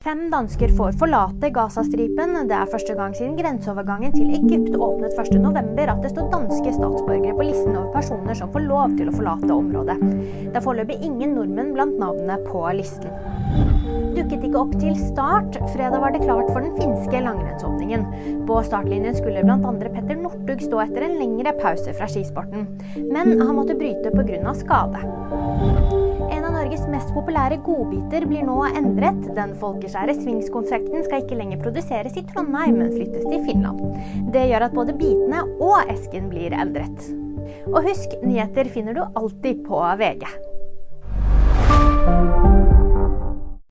Fem dansker får forlate Gazastripen. Det er første gang siden grenseovergangen til Egypt åpnet 1.11 at det står danske statsborgere på listen over personer som får lov til å forlate området. Det er foreløpig ingen nordmenn blant navnene på listen. Dukket ikke opp til start. Fredag var det klart for den finske langrennsåpningen. På startlinjen skulle bl.a. Petter Northug stå etter en lengre pause fra skisporten, men han måtte bryte pga. skade. Mest populære godbiter blir nå endret. Den folkeskjære Svingskonfekten skal ikke lenger produseres i Trondheim, men flyttes til Finland. Det gjør at både bitene og esken blir endret. Og husk, nyheter finner du alltid på VG.